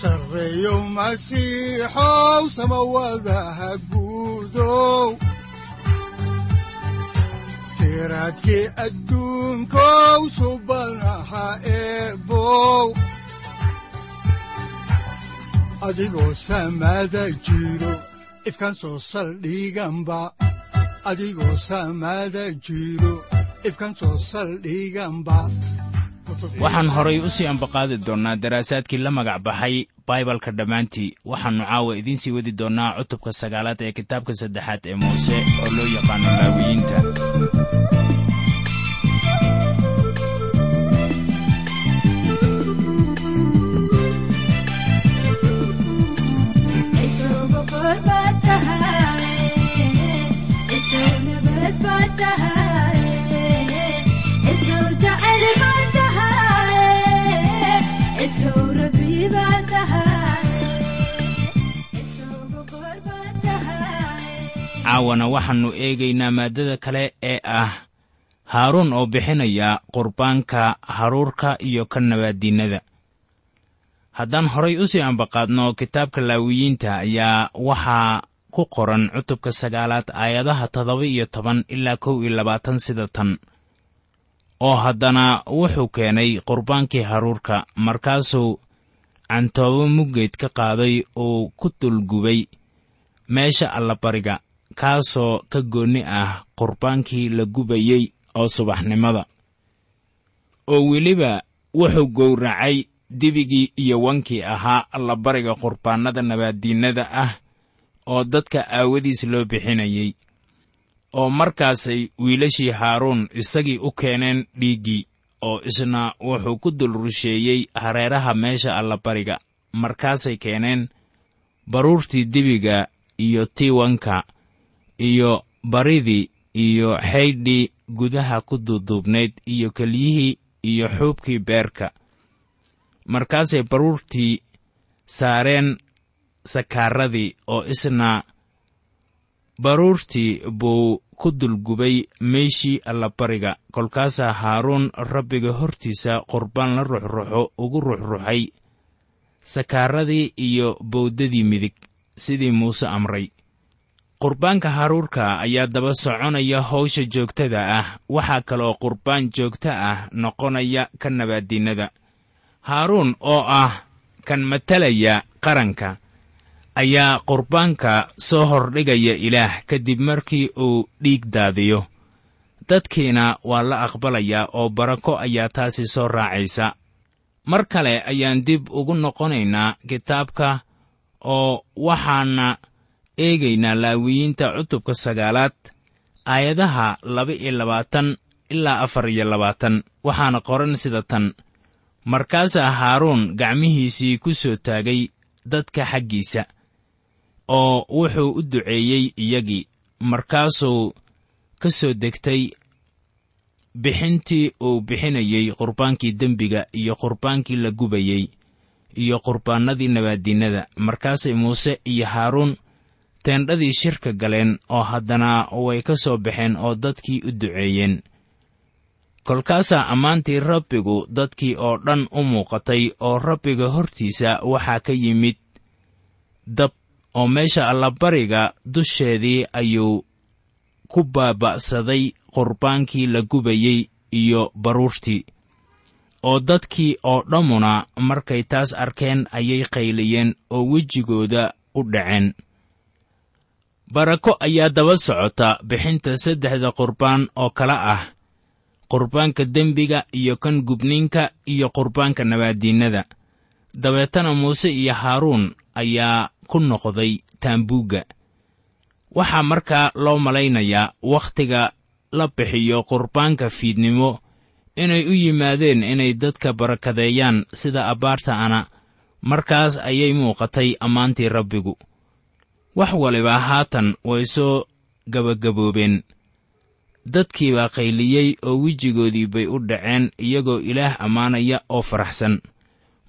sareyow masiixow samawadaha guudow siraadkii subanaha eebow adigoo saldhiganba adigoo samaada jiro ifkan soo saldhiganba waxaan horay u sii ambaqaadi doonnaa daraasaadkii la magac baxay baibalka dhammaantii. Waxaannu caawa idiin sii wadi doonnaa cutubka sagaalaad ee kitaabka saddexaad ee muuse oo loo yaqaano laawiyiinta caawana waxaannu eegaynaa maaddada kale ee ah haaruun oo bixinaya qurbaanka haruurka iyo ka nabaaddiinnada. Haddaan horay u sii ambaqaadno kitaabka laawiyiinta ayaa waxaa ku qoran cutubka sagaalaad aayadaha toddoba iyo toban ilaa kow iyo labaatan sida tan oo haddana wuxuu keenay qurbaankii haruurka markaasuu cantoobo muggeed ka qaaday uu ku dulgubay meesha allabariga kaasoo ka goonni ah qurbaankii la gubayey oo subaxnimada. Oo weliba wuxuu gowracay dibigii iyo wankii ahaa allabariga qurbaannada nabaaddiinnada ah oo dadka aawadiis loo bixinayey oo markaasay wiilashii haaruun isagii u keeneen dhiiggii oo isna wuxuu ku dul rusheeyey hareeraha meesha allabariga markaasay keeneen baruurtii dibiga iyo tiiwanka iyo baridii iyo xaydhii gudaha ku duuduubnayd iyo kelyihii iyo xuubkii beerka. Markaasay baruurtii saareen sakaaradii oo isna baruurtii buu ku dulgubay meeshii allabariga kolkaasaa haaruun rabbiga hortiisa qurbaan la ruxruxo ugu ruxruxay sakaaradii iyo bowdadii midig sidii muuse amray qurbaanka haruurka ayaa daba soconaya howsha joogtada ah. Waxaa kaloo qurbaan joogto ah noqonaya ka nabaaddiinnada. Haaruun oo ah kan matalaya qaranka ayaa qurbaanka soo hordhigaya ilaah kadib markii uu dhiig daadiyo. Dadkiina waa la aqbalayaa oo barako ayaa taasi soo raacaysa. Mar kale ayaan dib ugu noqonaynaa kitaabka oo waxaana eegaynaa laawiyiinta cutubka sagaalaad aayadaha laba iyo labaatan ilaa afar iyo labaatan. Waxaana qoran sida tan. Markaasaa haaruun gacmihiisii ku soo taagay dadka xaggiisa oo wuxuu u duceeyey iyagii markaasuu ka soo degtay bixintii uu bixinayey qurbaankii dembiga iyo qurbaankii la gubayey iyo qurbaannadii nabaaddiinnada. Markaasay muuse iyo haaruun teendhadii shirka galeen oo haddana way ka soo baxeen oo dadkii u duceeyeen. kolkaasaa ammaantii rabbigu dadkii oo dhan u muuqatay oo rabbiga hortiisa waxaa ka yimid dab oo meesha allabariga dusheedii ayuu ku baaba'saday qurbaankii la gubayey iyo baruurtii oo dadkii oo dhammuna markay taas arkeen ayay qayliyeen oo wejigooda u dhaceen barako ayaa daba socota bixinta saddexda qurbaan oo kala ah qurbaanka dembiga iyo kan gubniinka iyo qurbaanka nabaaddiinnada. Dabeetana muuse iyo haaruun ayaa ku noqday taambuugga. Waxaa markaa loo malaynayaa wakhtiga la bixiyo qurbaanka fiidnimo inay u yimaadeen inay dadka barakadeeyaan sida abbaarta ana. Markaas ayay muuqatay ammaantii rabbigu wax waliba haatan way soo gabagaboobeen. Dadkii baa qayliyey oo wejigoodii bay u dhaceen iyagoo ilaah ammaanaya oo faraxsan.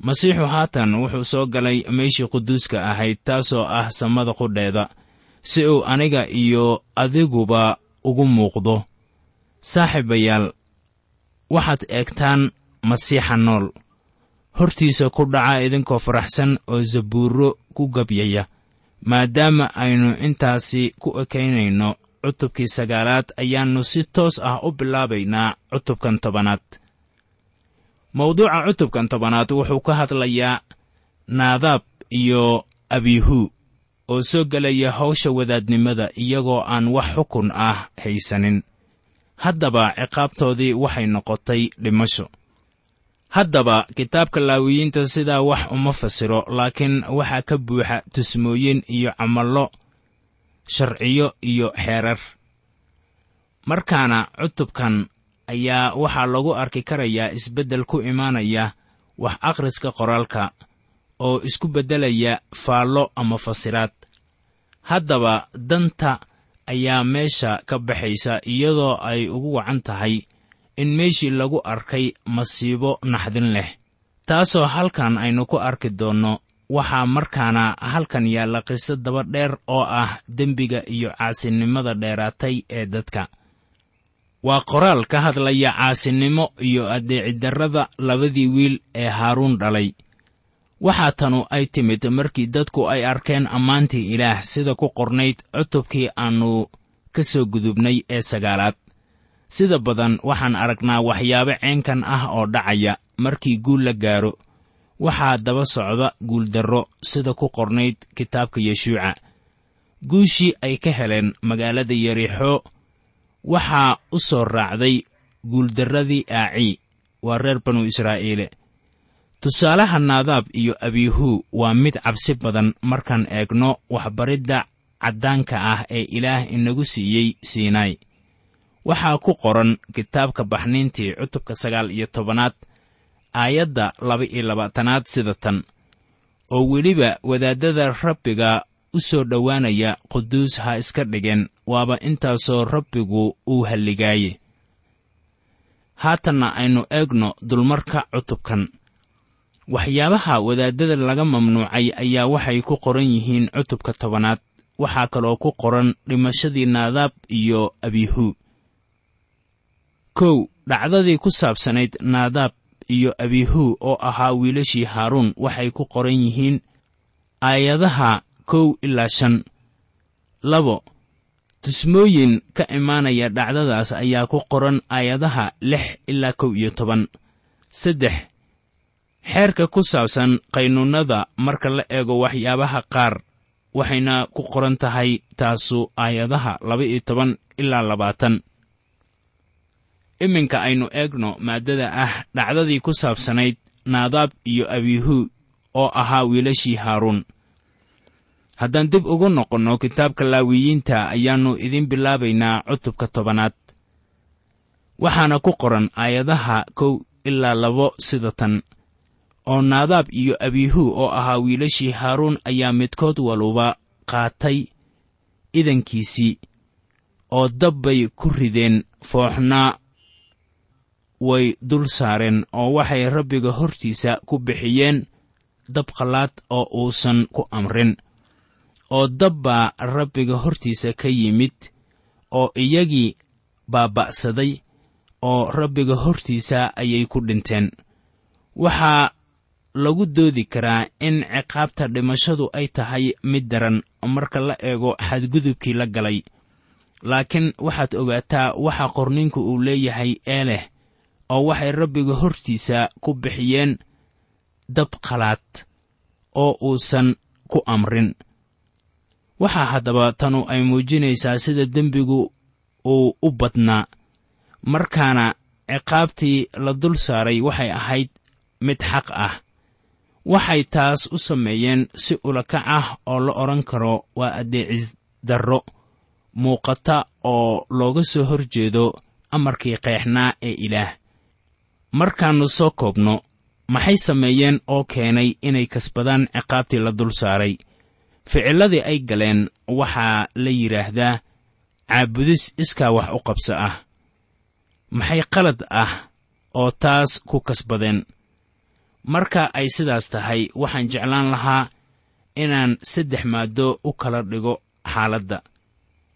Masiixu haatan wuxuu soo galay meeshii quduuska ahayd taasoo ah samada qudheeda si uu aniga iyo adiguba ugu muuqdo. Saaxiibayaal waxaad eegtaan masiixa nool. Hortiisa ku dhaca idinkoo faraxsan oo zabuurro ku gabyaya maadaama aynu intaasi ku ekaynayno cutubkii sagaalaad ayaannu si toos ah u bilaabaynaa cutubkan tobanaad. Mawduuca cutubkan tobanaad wuxuu ka hadlayaa naadaab iyo abihu oo soo gelaya hawsha wadaadnimada iyagoo aan wax xukun ah haysanin. Haddaba ciqaabtoodii waxay noqotay dhimasho haddaba kitaabka laawiyiinta sidaa wax uma fasiro laakiin waxaa ka buuxa tusmooyin iyo camallo sharciyo iyo xeerar. Markaana cutubkan ayaa waxaa lagu arki karayaa isbeddel ku imaanaya wax akhriska qoraalka oo isku beddelaya faallo ama fasiraad. Haddaba danta ayaa meesha ka baxaysa iyadoo ay ugu wacan tahay in meeshii lagu arkay masiibo naxdin leh. Taasoo halkan aynu ku arki doonno waxaa markaana halkan yaalla qiso daba dheer oo ah dembiga iyo caasinimada dheeraatay ee dadka. Waa qoraal ka hadlaya caasinimo iyo addeecidarrada labadii wiil ee haaruun dhalay. Waxaa tanu ay timid markii dadku ay arkeen ammaantii ilaah sida ku qornayd cutubkii aannu ka soo gudubnay ee sagaalaad sida badan waxaan aragnaa waxyaabo ceenkan ah oo dhacaya markii guul la gaaro. Waxaa daba socda guuldarro sida ku qornayd kitaabka yeshuuca. Guushii ay ka heleen magaalada yariixo waxaa u soo raacday guuldarradii aaci waa reer banu israa'iile tusaalaha naadaab iyo abiihu waa mid cabsi badan markaan eegno waxbaridda caddaanka ah ee ilaah inagu siiyey siinaay waxaa ku qoran kitaabka baxniintii cutubka sagaal iyo tobanaad aayadda laba iyo labaatanaad sida tan oo weliba wadaaddada rabbiga u soo dhowaanaya quduus ha iska dhigeen waaba intaasoo rabbigu uu halligaaye. Haatanna aynu eegno dulmarka cutubkan. Waxyaabaha wadaaddada laga mamnuucay ayaa waxay ku qoran yihiin cutubka tobanaad waxaa kaloo ku qoran dhimashadii naadaab iyo abihu kow dhacdadii ku saabsanayd naadaab iyo abihu oo ahaa wiilashii haaruun waxay ku qoran yihiin aayadaha kow ilaa shan. Labo tusmooyin ka imaanaya dhacdadaas ayaa ku qoran aayadaha lix ilaa kow iyo toban. Saddex xeerka ku saabsan qaynuunnada marka la eego waxyaabaha qaar waxayna ku qoran tahay taasu aayadaha laba iyo toban ilaa labaatan iminka aynu eegno maaddada ah dhacdadii ku saabsanayd naadaab iyo abihu oo ahaa wiilashii haaruun. Haddaan dib ugu noqonno kitaabka laawiyiinta ayaannu idiin bilaabaynaa cutubka tobanaad. Waxaana ku qoran aayadaha kow ilaa labo sida tan. Oo naadaab iyo abihu oo ahaa wiilashii haaruun ayaa midkood waluba qaatay idankiisii oo dab bay ku rideen fooxnaa way dul saareen oo waxay rabbiga hortiisa ku bixiyeen dab qallaad oo uusan ku amrin oo dab baa rabbiga hortiisa ka yimid oo iyagii baaba'saday oo rabbiga hortiisa ayay ku dhinteen. Waxaa lagu doodi karaa in ciqaabta dhimashadu ay tahay mid daran marka la eego xadgudubkii la galay. Laakiin waxaad ogaataa waxa qorninku uu leeyahay ee leh oo waxay rabbiga hortiisa ku bixiyeen dab qalaad oo uusan ku amrin. Waxaa haddaba tanu ay muujinaysaa sida dembigu uu u badnaa markaana ciqaabtii la dul saaray waxay ahayd mid xaq ah. Waxay taas u sameeyeen si ulakac ah oo la odhan karo waa addeecis darro muuqata oo looga soo hor jeedo amarkii qeexnaa ee ilaah markaannu soo koobno maxay sameeyeen oo keenay inay kasbadaan ciqaabtii la dul saaray? Ficilladii ay galeen waxaa la yidhaahdaa caabudis iskaa wax u qabso ah. Maxay qalad ah oo taas ku kasbadeen? Marka ay sidaas tahay waxaan jeclaan lahaa inaan saddex maaddo u kala dhigo xaaladda.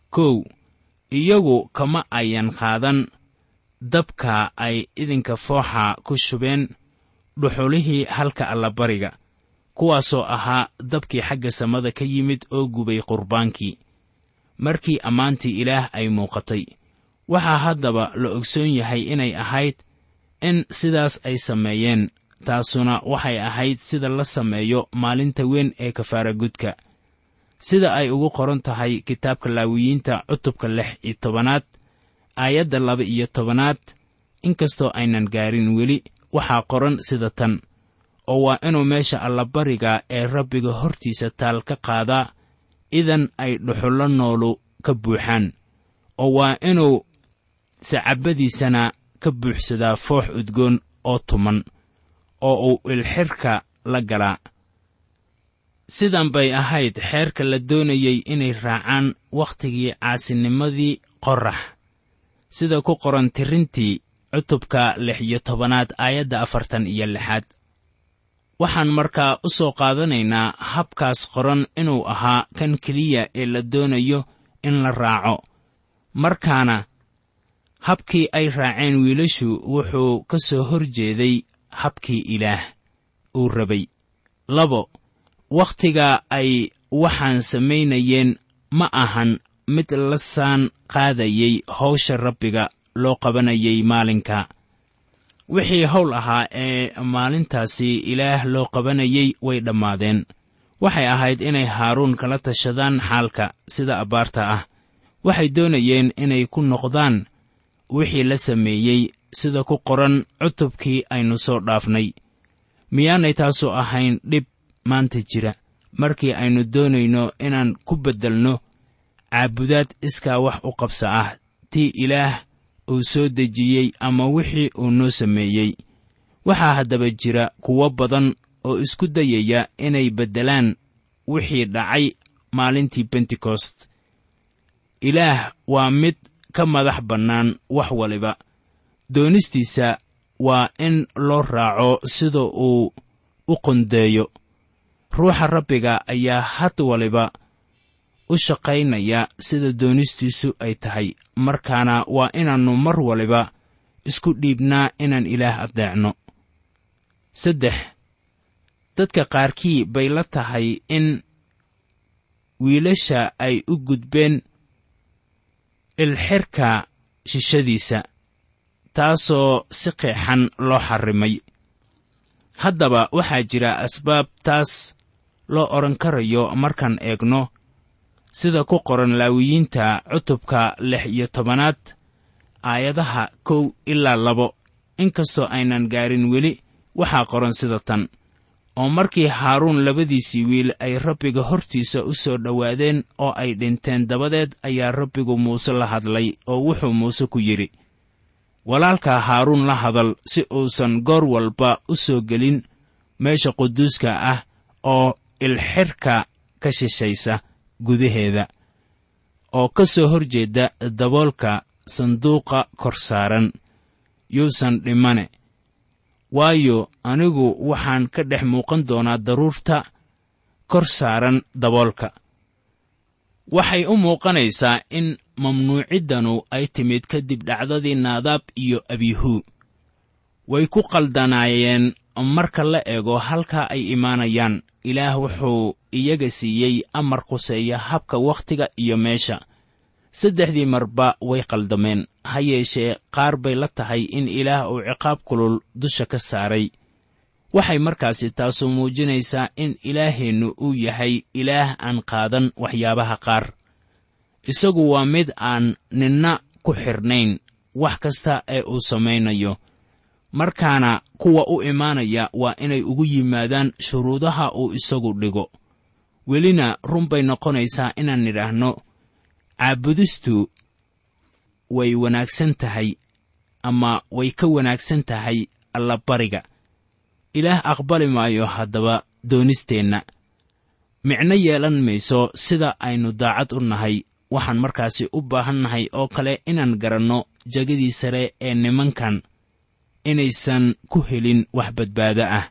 Kow iyagu kama ayan qaadan dabka ay idinka fooxa ku shubeen dhuxulihii halka allabariga kuwaasoo ahaa dabkii xagga samada ka yimid oo gubay qurbaankii. Markii ammaantii ilaah ay muuqatay waxaa haddaba la ogsoon yahay inay ahayd in sidaas ay sameeyeen taasuna waxay ahayd sida la sameeyo maalinta weyn ee kafaaragudka sida ay ugu qoran tahay kitaabka laawiyiinta cutubka lix iyo tobanaad aayadda laba iyo tobanaad inkastoo aynan gaarin weli waxaa qoran sida tan oo waa inuu meesha allabariga ee rabbiga hortiisa taal ka qaadaa idan ay dhuxullo noolu ka buuxaan oo waa inuu sacabadiisana ka buuxsadaa foox udgoon oo tuman oo uu ilxirka la galaa sidan bay ahayd xeerka la doonayey inay raacaan wakhtigii caasinimadii qorax sida ku qoran tirintii cutubka lix iyo tobanaad aayadda afartan iyo lixaad. Waxaan markaa u soo qaadanaynaa habkaas qoran inuu ahaa kan keliya ee la doonayo in la raaco. Markaana habkii ay raaceen wiilashu wuxuu ka soo hor jeeday habkii ilaah uu rabay. Labo wakhtiga ay waxaan samaynayeen ma ahan mid la saan qaadayey hawsha rabbiga loo qabanayay maalinka. Wixii howl ahaa ee maalintaasi ilaah loo qabanayey way dhammaadeen. Waxay ahayd inay haaruun kala tashadaan xaalka sida abbaarta ah. Waxay doonayeen inay ku noqdaan wixii la sameeyey sida ku qoran cutubkii aynu soo dhaafnay. Miyaanay taasu ahayn dhib maanta jira. Markii aynu doonayno inaan ku beddelno caabudaad iskaa wax u qabsa ah. Tii ilaah uu soo dejiyey ama wixii uu noo sameeyey. Waxaa haddaba jira kuwo badan oo isku dayaya inay beddelaan wixii dhacay maalintii bentekost ilaah waa mid ka madax bannaan wax waliba. Doonistiisa waa in loo raaco sida uu u qondeeyo ruuxa rabbiga ayaa had waliba u shaqaynaya sida doonistiisu ay tahay. Markaana waa inaannu mar waliba isku dhiibnaa inaan ilaah addeecno saddex dadka qaarkii bay la tahay in wiilasha ay u gudbeen ilxirka shishadiisa taasoo si qeexan loo xarrimay haddaba waxaa jira asbaab taas loo odhan karayo markaan eegno sida ku qoran laawiyiinta cutubka lix iyo tobanaad aayadaha kow ilaa labo. Inkastoo aynan gaarin weli waxaa qoran sida tan. Oo markii haaruun labadiisii wiil ay rabbiga hortiisa u soo dhowaadeen oo ay dhinteen dabadeed ayaa rabbigu muuse la hadlay oo wuxuu muuse ku yidhi walaalkaa haaruun la hadal si uusan goor walba u soo gelin meesha quduuska ah oo ilxirka ka shishaysa gudaheeda oo ka soo hor jeeda daboolka sanduuqa kor saaran. Yuusan dhimane. Waayo anigu waxaan ka dhex muuqan doonaa daruurta kor saaran daboolka. Waxay u muuqanaysaa in mamnuuciddanu ay timid kadib dhacdadii naadaab iyo abihu. Way ku qaldanaayeen marka la eego halkaa ay imaanayaan ilaah wuxuu iyaga siiyey amar quseeya habka wakhtiga iyo meesha. Saddexdii marba way qaldameen ha yeeshee qaar bay la tahay in ilaah uu ciqaab kulul dusha ka saaray. Waxay markaasi taasu muujinaysaa in ilaaheennu uu yahay ilaah aan qaadan waxyaabaha qaar. Isagu waa mid aan ninna ku xidhnayn wax kasta ee uu samaynayo markaana kuwa u imaanaya waa inay ugu yimaadaan shuruudaha uu isagu dhigo. Welina run bay noqonaysaa inaan nidhaahno caabudistu way wanaagsan tahay ama way ka wanaagsan tahay allabariga ilaah aqbali maayo haddaba doonisteenna. Micno yeelan mayso sida aynu daacad u nahay. Waxaan markaasi u baahan nahay oo kale inaan garanno jegadii sare ee nimankan inaysan ku helin wax badbaado ah.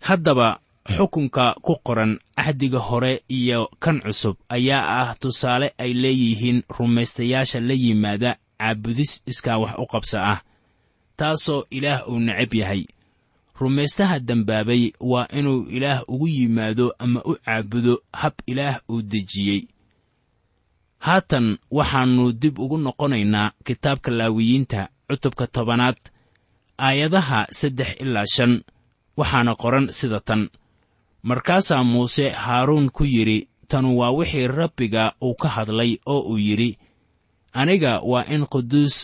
Haddaba xukunka ku qoran axdiga hore iyo kan cusub ayaa ah tusaale ay leeyihiin rumaystayaasha la yimaada caabudis iskaa wax u qabsa ah taasoo ilaah uu necab yahay. Rumaystaha dembaabay waa inuu ilaah ugu yimaado ama u caabudo hab ilaah uu dejiyey. Haatan waxaannu dib ugu noqonaynaa kitaabka laawiyiinta cutubka tobanaad aayadaha saddex ilaa shan waxaana qoran sida tan. Markaasaa muuse haaruun ku yidhi tanu waa wixii rabbiga uu ka hadlay oo uu yidhi aniga waa in quduus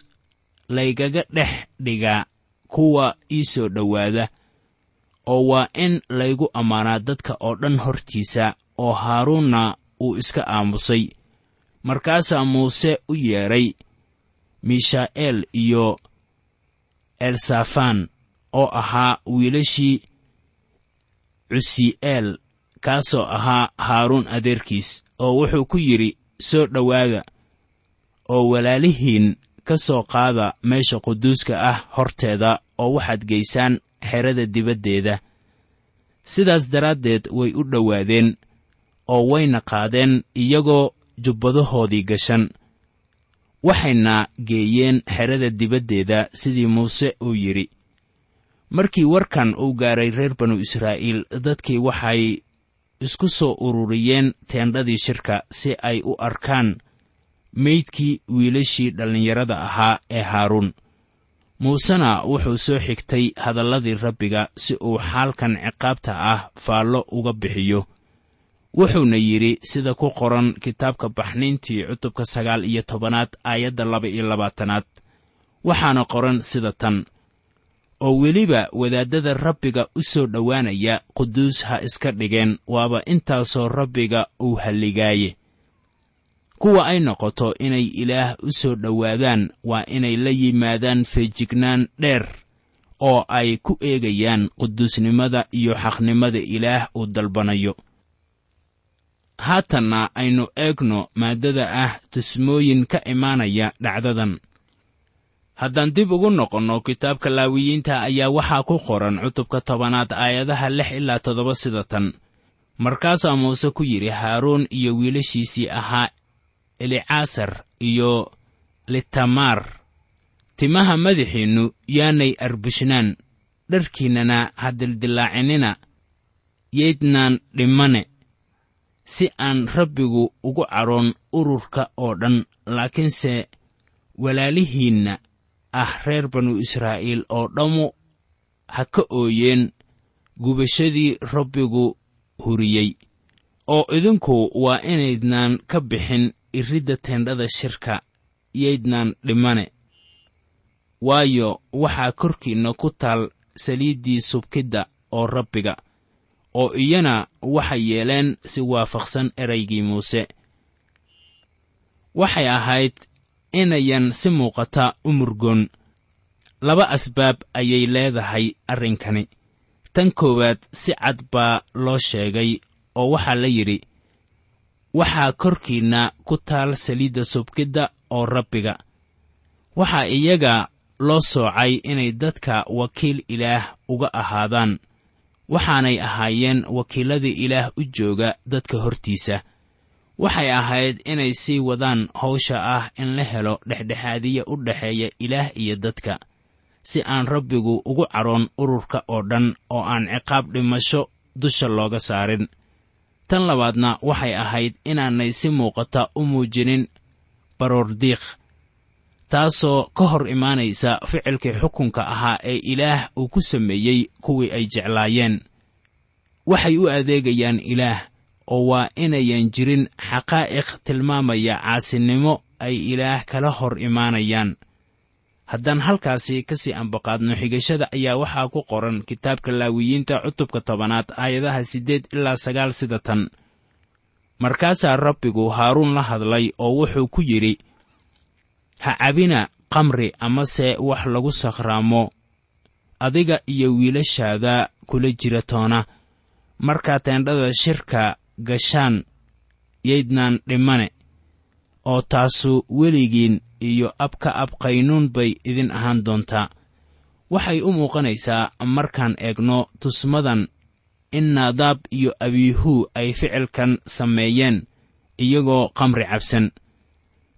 laygaga dhex dhigaa kuwa ii soo dhowaada oo waa in laygu ammaanaa dadka oo dhan hortiisa oo haaruunna uu iska aamusay. Markaasaa muuse u yeedhay mishaa'eel iyo elsafaan oo ahaa wiilashii cusi'eel kaasoo ahaa haaruun adeerkiis oo wuxuu ku yidhi soo dhowaada oo walaalihiin ka soo qaada meesha quduuska ah horteeda oo waxaad geysaan xerada dibaddeeda sidaas daraaddeed way u dhowaadeen oo wayna qaadeen iyagoo jubbadahoodii gashan waxayna geeyeen xerada dibaddeeda sidii muuse uu yidhi markii warkan uu gaaray reer banu israa'iil dadkii waxay isku soo ururiyeen teendhadii shirka si ay u arkaan meydkii wiilashii dhallinyarada ahaa ee haaruun. Muusena wuxuu soo xigtay hadalladii rabbiga si uu xaalkan ciqaabta ah faallo uga bixiyo wuxuuna yidhi sida ku qoran kitaabka baxniintii cutubka sagaal iyo tobanaad aayadda laba iyo labaatanaad. Waxaana qoran sida tan oo weliba wadaaddada rabbiga u soo dhowaanaya quduus ha iska dhigeen waaba intaasoo rabbiga uu halligaaye. Kuwa ay noqoto inay ilaah u soo dhowaadaan waa inay la yimaadaan feejignaan dheer oo ay ku eegayaan quduusnimada iyo xaqnimada ilaah uu dalbanayo haatanna aynu eegno maaddada ah tusmooyin ka imaanaya dhacdadan. Haddaan dib ugu noqonno kitaabka laawiyiinta ayaa waxaa ku qoran cutubka tobanaad aayadaha lix ilaa toddoba sida tan. Markaasaa muuse ku yidhi haaruun iyo wiilashiisii ahaa elicaasar iyo litamaar timaha madaxiinnu yaanay arbushnaan dharkiinnana ha dildillaacinina. Yaydnaan dhimane si aan rabbigu ugu cadhoon ururka oo dhan laakiinse walaalihiinna ah reer banu israa'iil oo dhammu ha ka ooyeen gubashadii rabbigu huriyey. Oo idinku waa inaydnaan ka bixin iridda teendhada shirka yaydnaan dhimane. Waayo waxaa korkiinna ku taal saliiddii subkidda oo rabbiga oo iyana waxay yeeleen si waafaqsan eraygii muuse. Waxay ahayd inayan si muuqata u murgoon. Laba asbaab ayay leedahay arrinkani. Tan koowaad si cad baa loo sheegay oo waxaa la yidhi waxaa korkiinna ku taal saliidda subkidda oo rabbiga. Waxaa iyaga loo soocay inay dadka wakiil ilaah uga ahaadaan waxaanay ahaayeen wakiilladii ilaah u jooga dadka hortiisa. Waxay ahayd inay sii wadaan hawsha ah in la helo dhexdhexaadiya u dhexeeya ilaah iyo dadka si aan rabbigu ugu cadhoon ururka oo dhan oo aan ciqaab dhimasho dusha looga saarin. Tan labaadna waxay ahayd inaanay si muuqata u muujinin baroordiiq taasoo ka hor imaanaysa ficilkii xukunka ahaa ee ilaah uu ku sameeyey kuwii ay jeclaayeen. Waxay u adeegayaan ilaah oo waa inayan jirin xaqaa'iq tilmaamaya caasinimo ay ilaah kala hor imaanayaan. Haddaan halkaasi ka sii ambaqaadno xigashada ayaa waxaa ku qoran kitaabka laawiyiinta cutubka tobanaad aayadaha siddeed ilaa sagaal sida tan markaasaa rabbigu haaruun la hadlay oo wuxuu ku yidhi ha cabina kamri amase wax lagu sakhraamo. Adiga iyo wiilashaada kula jira toona. Markaa teendhada shirka gashaan yaydnaan dhimane oo taasu weligiin iyo abka ab qaynuun bay idin ahaan doontaa. Waxay u muuqanaysaa markaan eegno tusmadan in naadaab iyo abiihuu ay ficilkan sameeyeen iyagoo qamri cabsan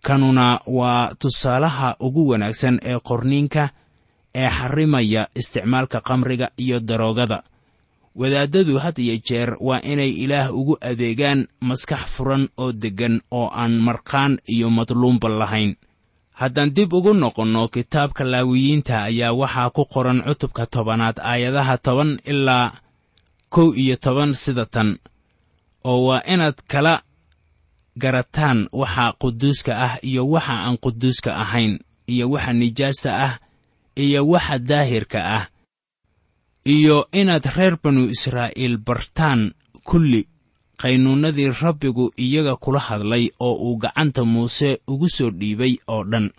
kanuna waa tusaalaha ugu wanaagsan ee qorniinka ee xarrimaya isticmaalka qamriga iyo daroogada. Wadaaddadu had iyo jeer waa inay ilaah ugu adeegaan maskax furan oo deggan oo aan marqaan iyo madluumba lahayn. Haddaan dib ugu noqonno kitaabka laawiyiinta ayaa waxaa ku qoran cutubka tobanaad aayadaha toban ilaa kow iyo toban sida tan oo waa inaad kala garataan waxa quduuska ah iyo waxa aan quduuska ahayn iyo waxa nijaasta ah iyo waxa daahirka ah iyo inaad reer banu israa'iil bartaan kulli qaynuunnadii rabbigu iyaga kula hadlay oo uu gacanta muuse ugu soo dhiibay oo dhan.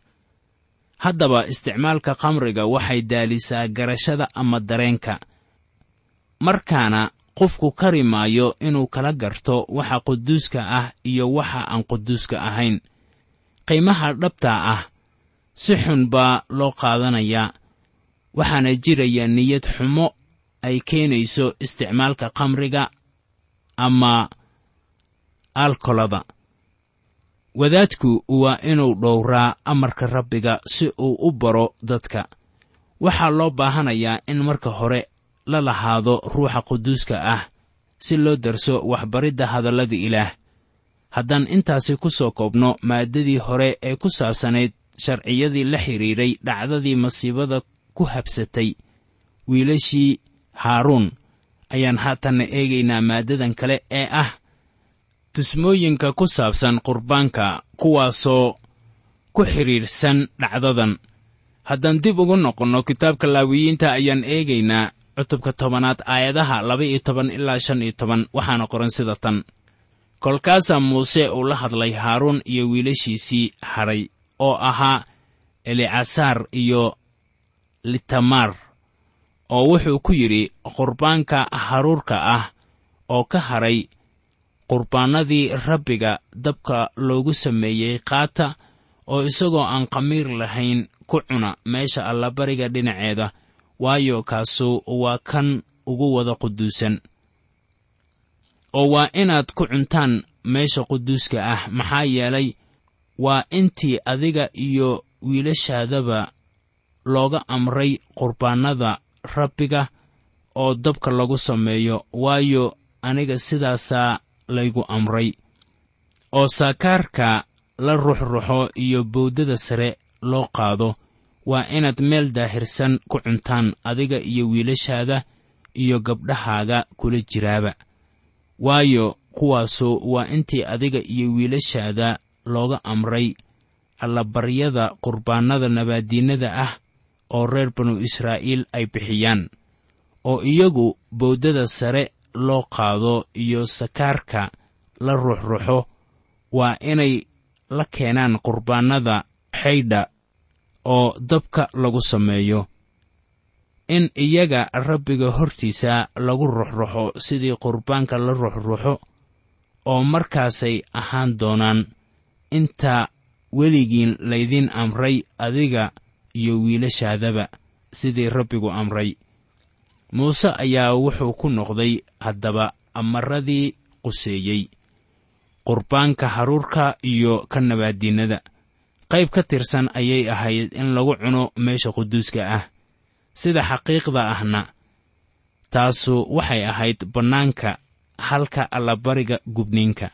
Haddaba isticmaalka khamriga waxay daalisaa garashada ama dareenka. Markaana qofku kari maayo inuu kala garto waxa quduuska ah iyo waxa aan quduuska ahayn. Qiimaha dhabtaa ah si xun baa loo qaadanayaa waxaana jiraya niyad xumo ay keenayso isticmaalka khamriga ama alkolada wadaadku waa inuu dhowraa amarka rabbiga si uu u baro dadka. Waxaa loo baahanayaa in marka hore la lahaado ruuxa quduuska ah si loo darso waxbaridda hadallada ilaah. Haddaan intaasi ku soo koobno maaddadii hore ee ku saabsanayd sharciyadii la xidhiidhay dhacdadii masiibada ku habsatay wiilashii haaruun ayaan haatanna eegaynaa maaddadan kale ee ah tusmooyinka ku saabsan qurbaanka kuwaasoo ku xidhiidhsan dhacdadan. Haddaan dib ugu noqonno kitaabka laawiyiinta ayaan eegaynaa cutubka tobanaad aayadaha laba iyo toban ilaa shan iyo toban waxaana qoran sida tan. Kolkaasaa muuse uu la hadlay haaruun iyo wiilashiisii hadhay oo ahaa elicasaar iyo litamaar oo wuxuu ku yidhi qurbaanka haruurka ah oo ka hadhay qurbaannadii rabbiga dabka loogu sameeyey qaata oo isagoo aan khamiir lahayn ku cuna meesha allabariga dhinaceeda waayo kaasu waa kan ugu wada quduusan. Oo waa inaad ku cuntaan meesha quduuska ah maxaa yeelay waa intii adiga iyo wiilashaadaba looga amray qurbaannada rabbiga oo dabka lagu sameeyo waayo aniga sidaasaa laygu amray. Oo saakaarka la ruxruxo iyo bowdada sare loo qaado waa inaad meel daahirsan ku cuntaan adiga iyo wiilashaada iyo gabdhahaaga kula jiraaba. Waayo kuwaasu waa intii adiga iyo wiilashaada looga amray allabaryada qurbaannada nabaaddiinnada ah oo reer banu israa'iil ay bixiyaan oo iyagu bowdada sare loo qaado iyo sakaarka la ruxruxo waa inay la keenaan qurbaannada xaydha oo dabka lagu sameeyo. In iyaga rabbiga hortiisa lagu ruxruxo sidii qurbaanka la ruxruxo oo markaasay ahaan doonaan. Inta weligiin laydiin amray adiga iyo wiilashaadaba sidii rabbigu amray. Muuse ayaa wuxuu ku noqday haddaba amaradii quseeyey. Qurbaanka haruurka iyo ka nabaaddiinnada qayb ka tirsan ayay ahayd in lagu cuno meesha quduuska ah. Sida xaqiiqda ahna taasu waxay ahayd bannaanka halka allabariga gubniinka.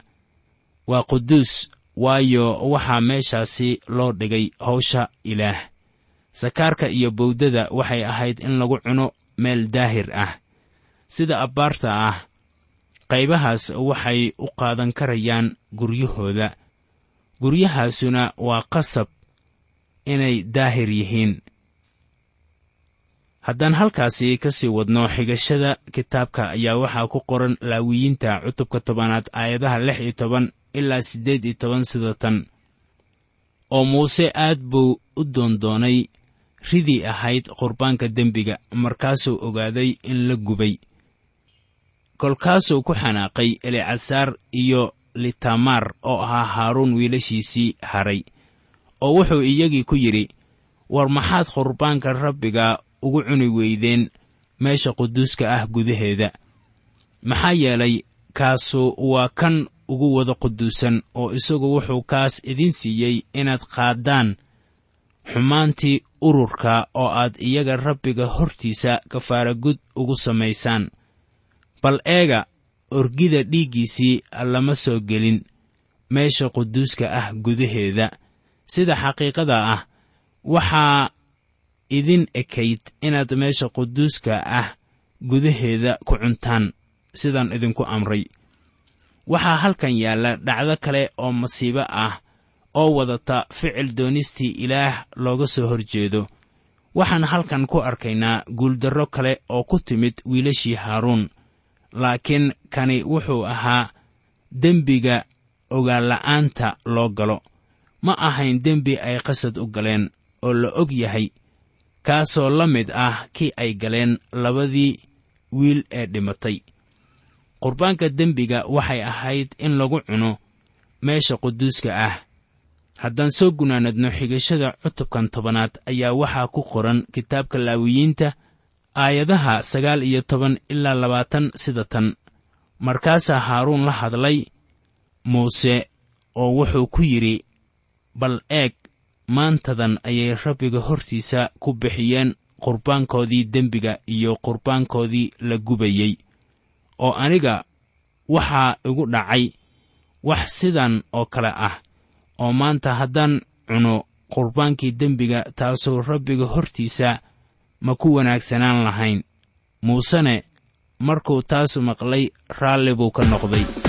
Waa quduus waayo waxaa meeshaasi loo dhigay hawsha ilaah. Sakaarka iyo bowdada waxay ahayd in lagu cuno meel daahir ah. Sida abbaarta ah qaybahaas waxay u qaadan karayaan guryahooda guryahaasuna waa qasab inay daahir yihiin. Haddaan halkaasi ka sii wadno xigashada kitaabka ayaa waxaa ku qoran laawiyiinta cutubka tobanaad aayadaha lix iyo toban ilaa siddeed iyo toban sida tan oo muuse aad buu u doondoonay ridii ahayd qurbaanka dembiga markaasuu ogaaday in la gubay. Kolkaasuu ku xanaaqay elicasaar iyo litamaar oo ahaa haaruun wiilashiisii haray oo wuxuu iyagii ku yidhi war maxaad qurbaanka rabbiga ugu cuni weydeen meesha quduuska ah gudaheeda? Maxaa yeelay kaasu waa kan ugu wada quduusan oo isagu wuxuu kaas idin siiyey inaad qaaddaan xumaantii ururka oo aad iyaga rabbiga hortiisa kafaaragud ugu samaysaan. Bal eega orgida dhiiggiisii lama soo gelin meesha quduuska ah gudaheeda. Sida xaqiiqada ah waxaa idin ekayd inaad meesha quduuska ah gudaheeda ku cuntaan. Sidaan idinku amray. Waxaa halkan yaalla dhacdo kale oo masiibo ah oo wadata ficil doonistii ilaah looga soo hor jeedo waxaan halkan ku arkaynaa guuldarro kale oo ku timid wiilashii haaruun laakiin kani wuxuu ahaa dembiga ogaanla'aanta loo galo. Ma ahayn dembi ay qasad u galeen oo la og yahay kaasoo la mid ah kii ay galeen labadii wiil ee dhimatay. Qurbaanka dembiga waxay ahayd in lagu cuno meesha quduuska ah. Haddaan soo gunaanadno xigashada cutubkan tobanaad ayaa waxaa ku qoran kitaabka laawiyiinta aayadaha sagaal iyo toban ilaa labaatan sida tan. Markaasaa haaruun la hadlay muuse oo wuxuu ku yidhi bal eeg maantadan ayay rabbiga hortiisa ku bixiyeen qurbaankoodii dembiga iyo qurbaankoodii la gubayey. Oo aniga waxaa igu dhacay wax sidan oo kale ah oo maanta haddaan cuno qurbaankii dembiga taasoo rabbiga hortiisa ma ku wanaagsanaan lahayn. Muusene markuu taasu maqlay raalli buu ka noqday